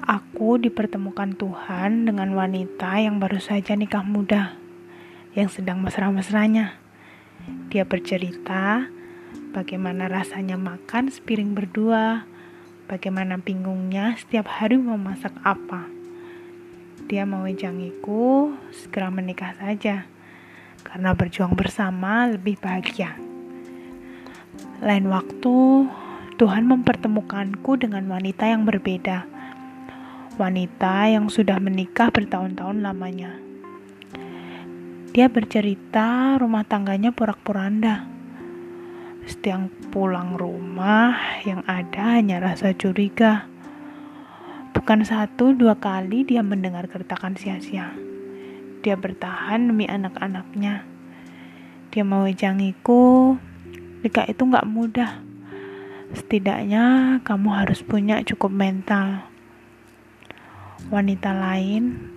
Aku dipertemukan Tuhan dengan wanita yang baru saja nikah muda, yang sedang mesra-mesranya. Dia bercerita bagaimana rasanya makan sepiring berdua, bagaimana bingungnya setiap hari mau masak apa. Dia mau wejangiku segera menikah saja, karena berjuang bersama lebih bahagia. Lain waktu, Tuhan mempertemukanku dengan wanita yang berbeda. Wanita yang sudah menikah bertahun-tahun lamanya. Dia bercerita rumah tangganya porak-poranda. Setiap pulang rumah yang ada hanya rasa curiga. Bukan satu dua kali dia mendengar gertakan sia-sia. Dia bertahan demi anak-anaknya. Dia mau jangiku, nikah itu nggak mudah Setidaknya kamu harus punya cukup mental. Wanita lain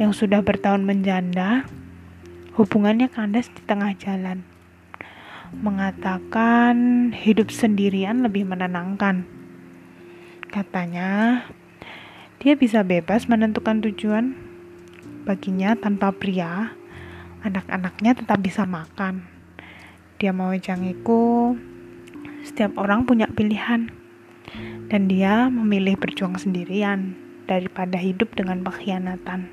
yang sudah bertahun menjanda, hubungannya kandas di tengah jalan. Mengatakan hidup sendirian lebih menenangkan. Katanya, dia bisa bebas menentukan tujuan. Baginya tanpa pria, anak-anaknya tetap bisa makan. Dia mau jangiku, setiap orang punya pilihan, dan dia memilih berjuang sendirian daripada hidup dengan pengkhianatan.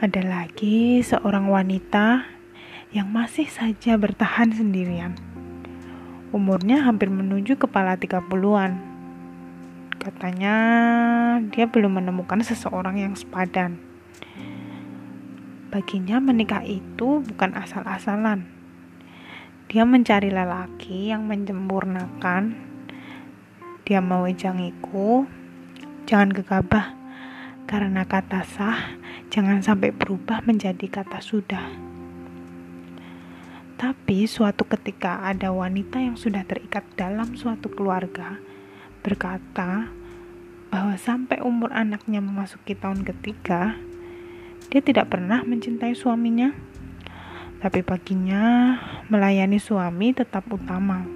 Ada lagi seorang wanita yang masih saja bertahan sendirian. Umurnya hampir menuju kepala 30-an. Katanya dia belum menemukan seseorang yang sepadan. Baginya menikah itu bukan asal-asalan dia mencari lelaki yang menyempurnakan. Dia mewejangiku, jangan gegabah, karena kata sah jangan sampai berubah menjadi kata sudah. Tapi suatu ketika ada wanita yang sudah terikat dalam suatu keluarga berkata bahwa sampai umur anaknya memasuki tahun ketiga, dia tidak pernah mencintai suaminya tapi baginya melayani suami tetap utama.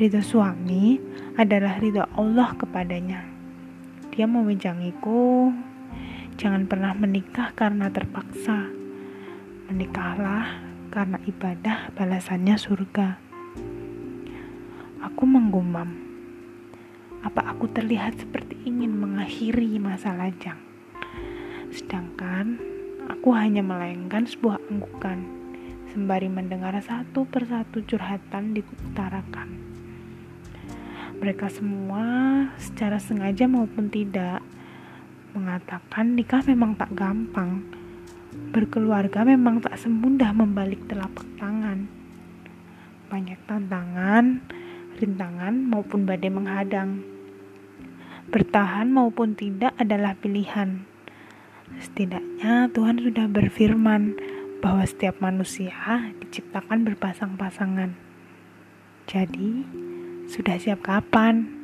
Ridho suami adalah ridho Allah kepadanya. Dia mewejangiku, jangan pernah menikah karena terpaksa. Menikahlah karena ibadah balasannya surga. Aku menggumam. Apa aku terlihat seperti ingin mengakhiri masa lajang? Sedangkan Aku hanya melayangkan sebuah anggukan, sembari mendengar satu persatu curhatan diutarakan. Mereka semua secara sengaja maupun tidak mengatakan nikah memang tak gampang. Berkeluarga memang tak semudah membalik telapak tangan. Banyak tantangan, rintangan maupun badai menghadang. Bertahan maupun tidak adalah pilihan Setidaknya Tuhan sudah berfirman bahwa setiap manusia diciptakan berpasang-pasangan. Jadi, sudah siap kapan?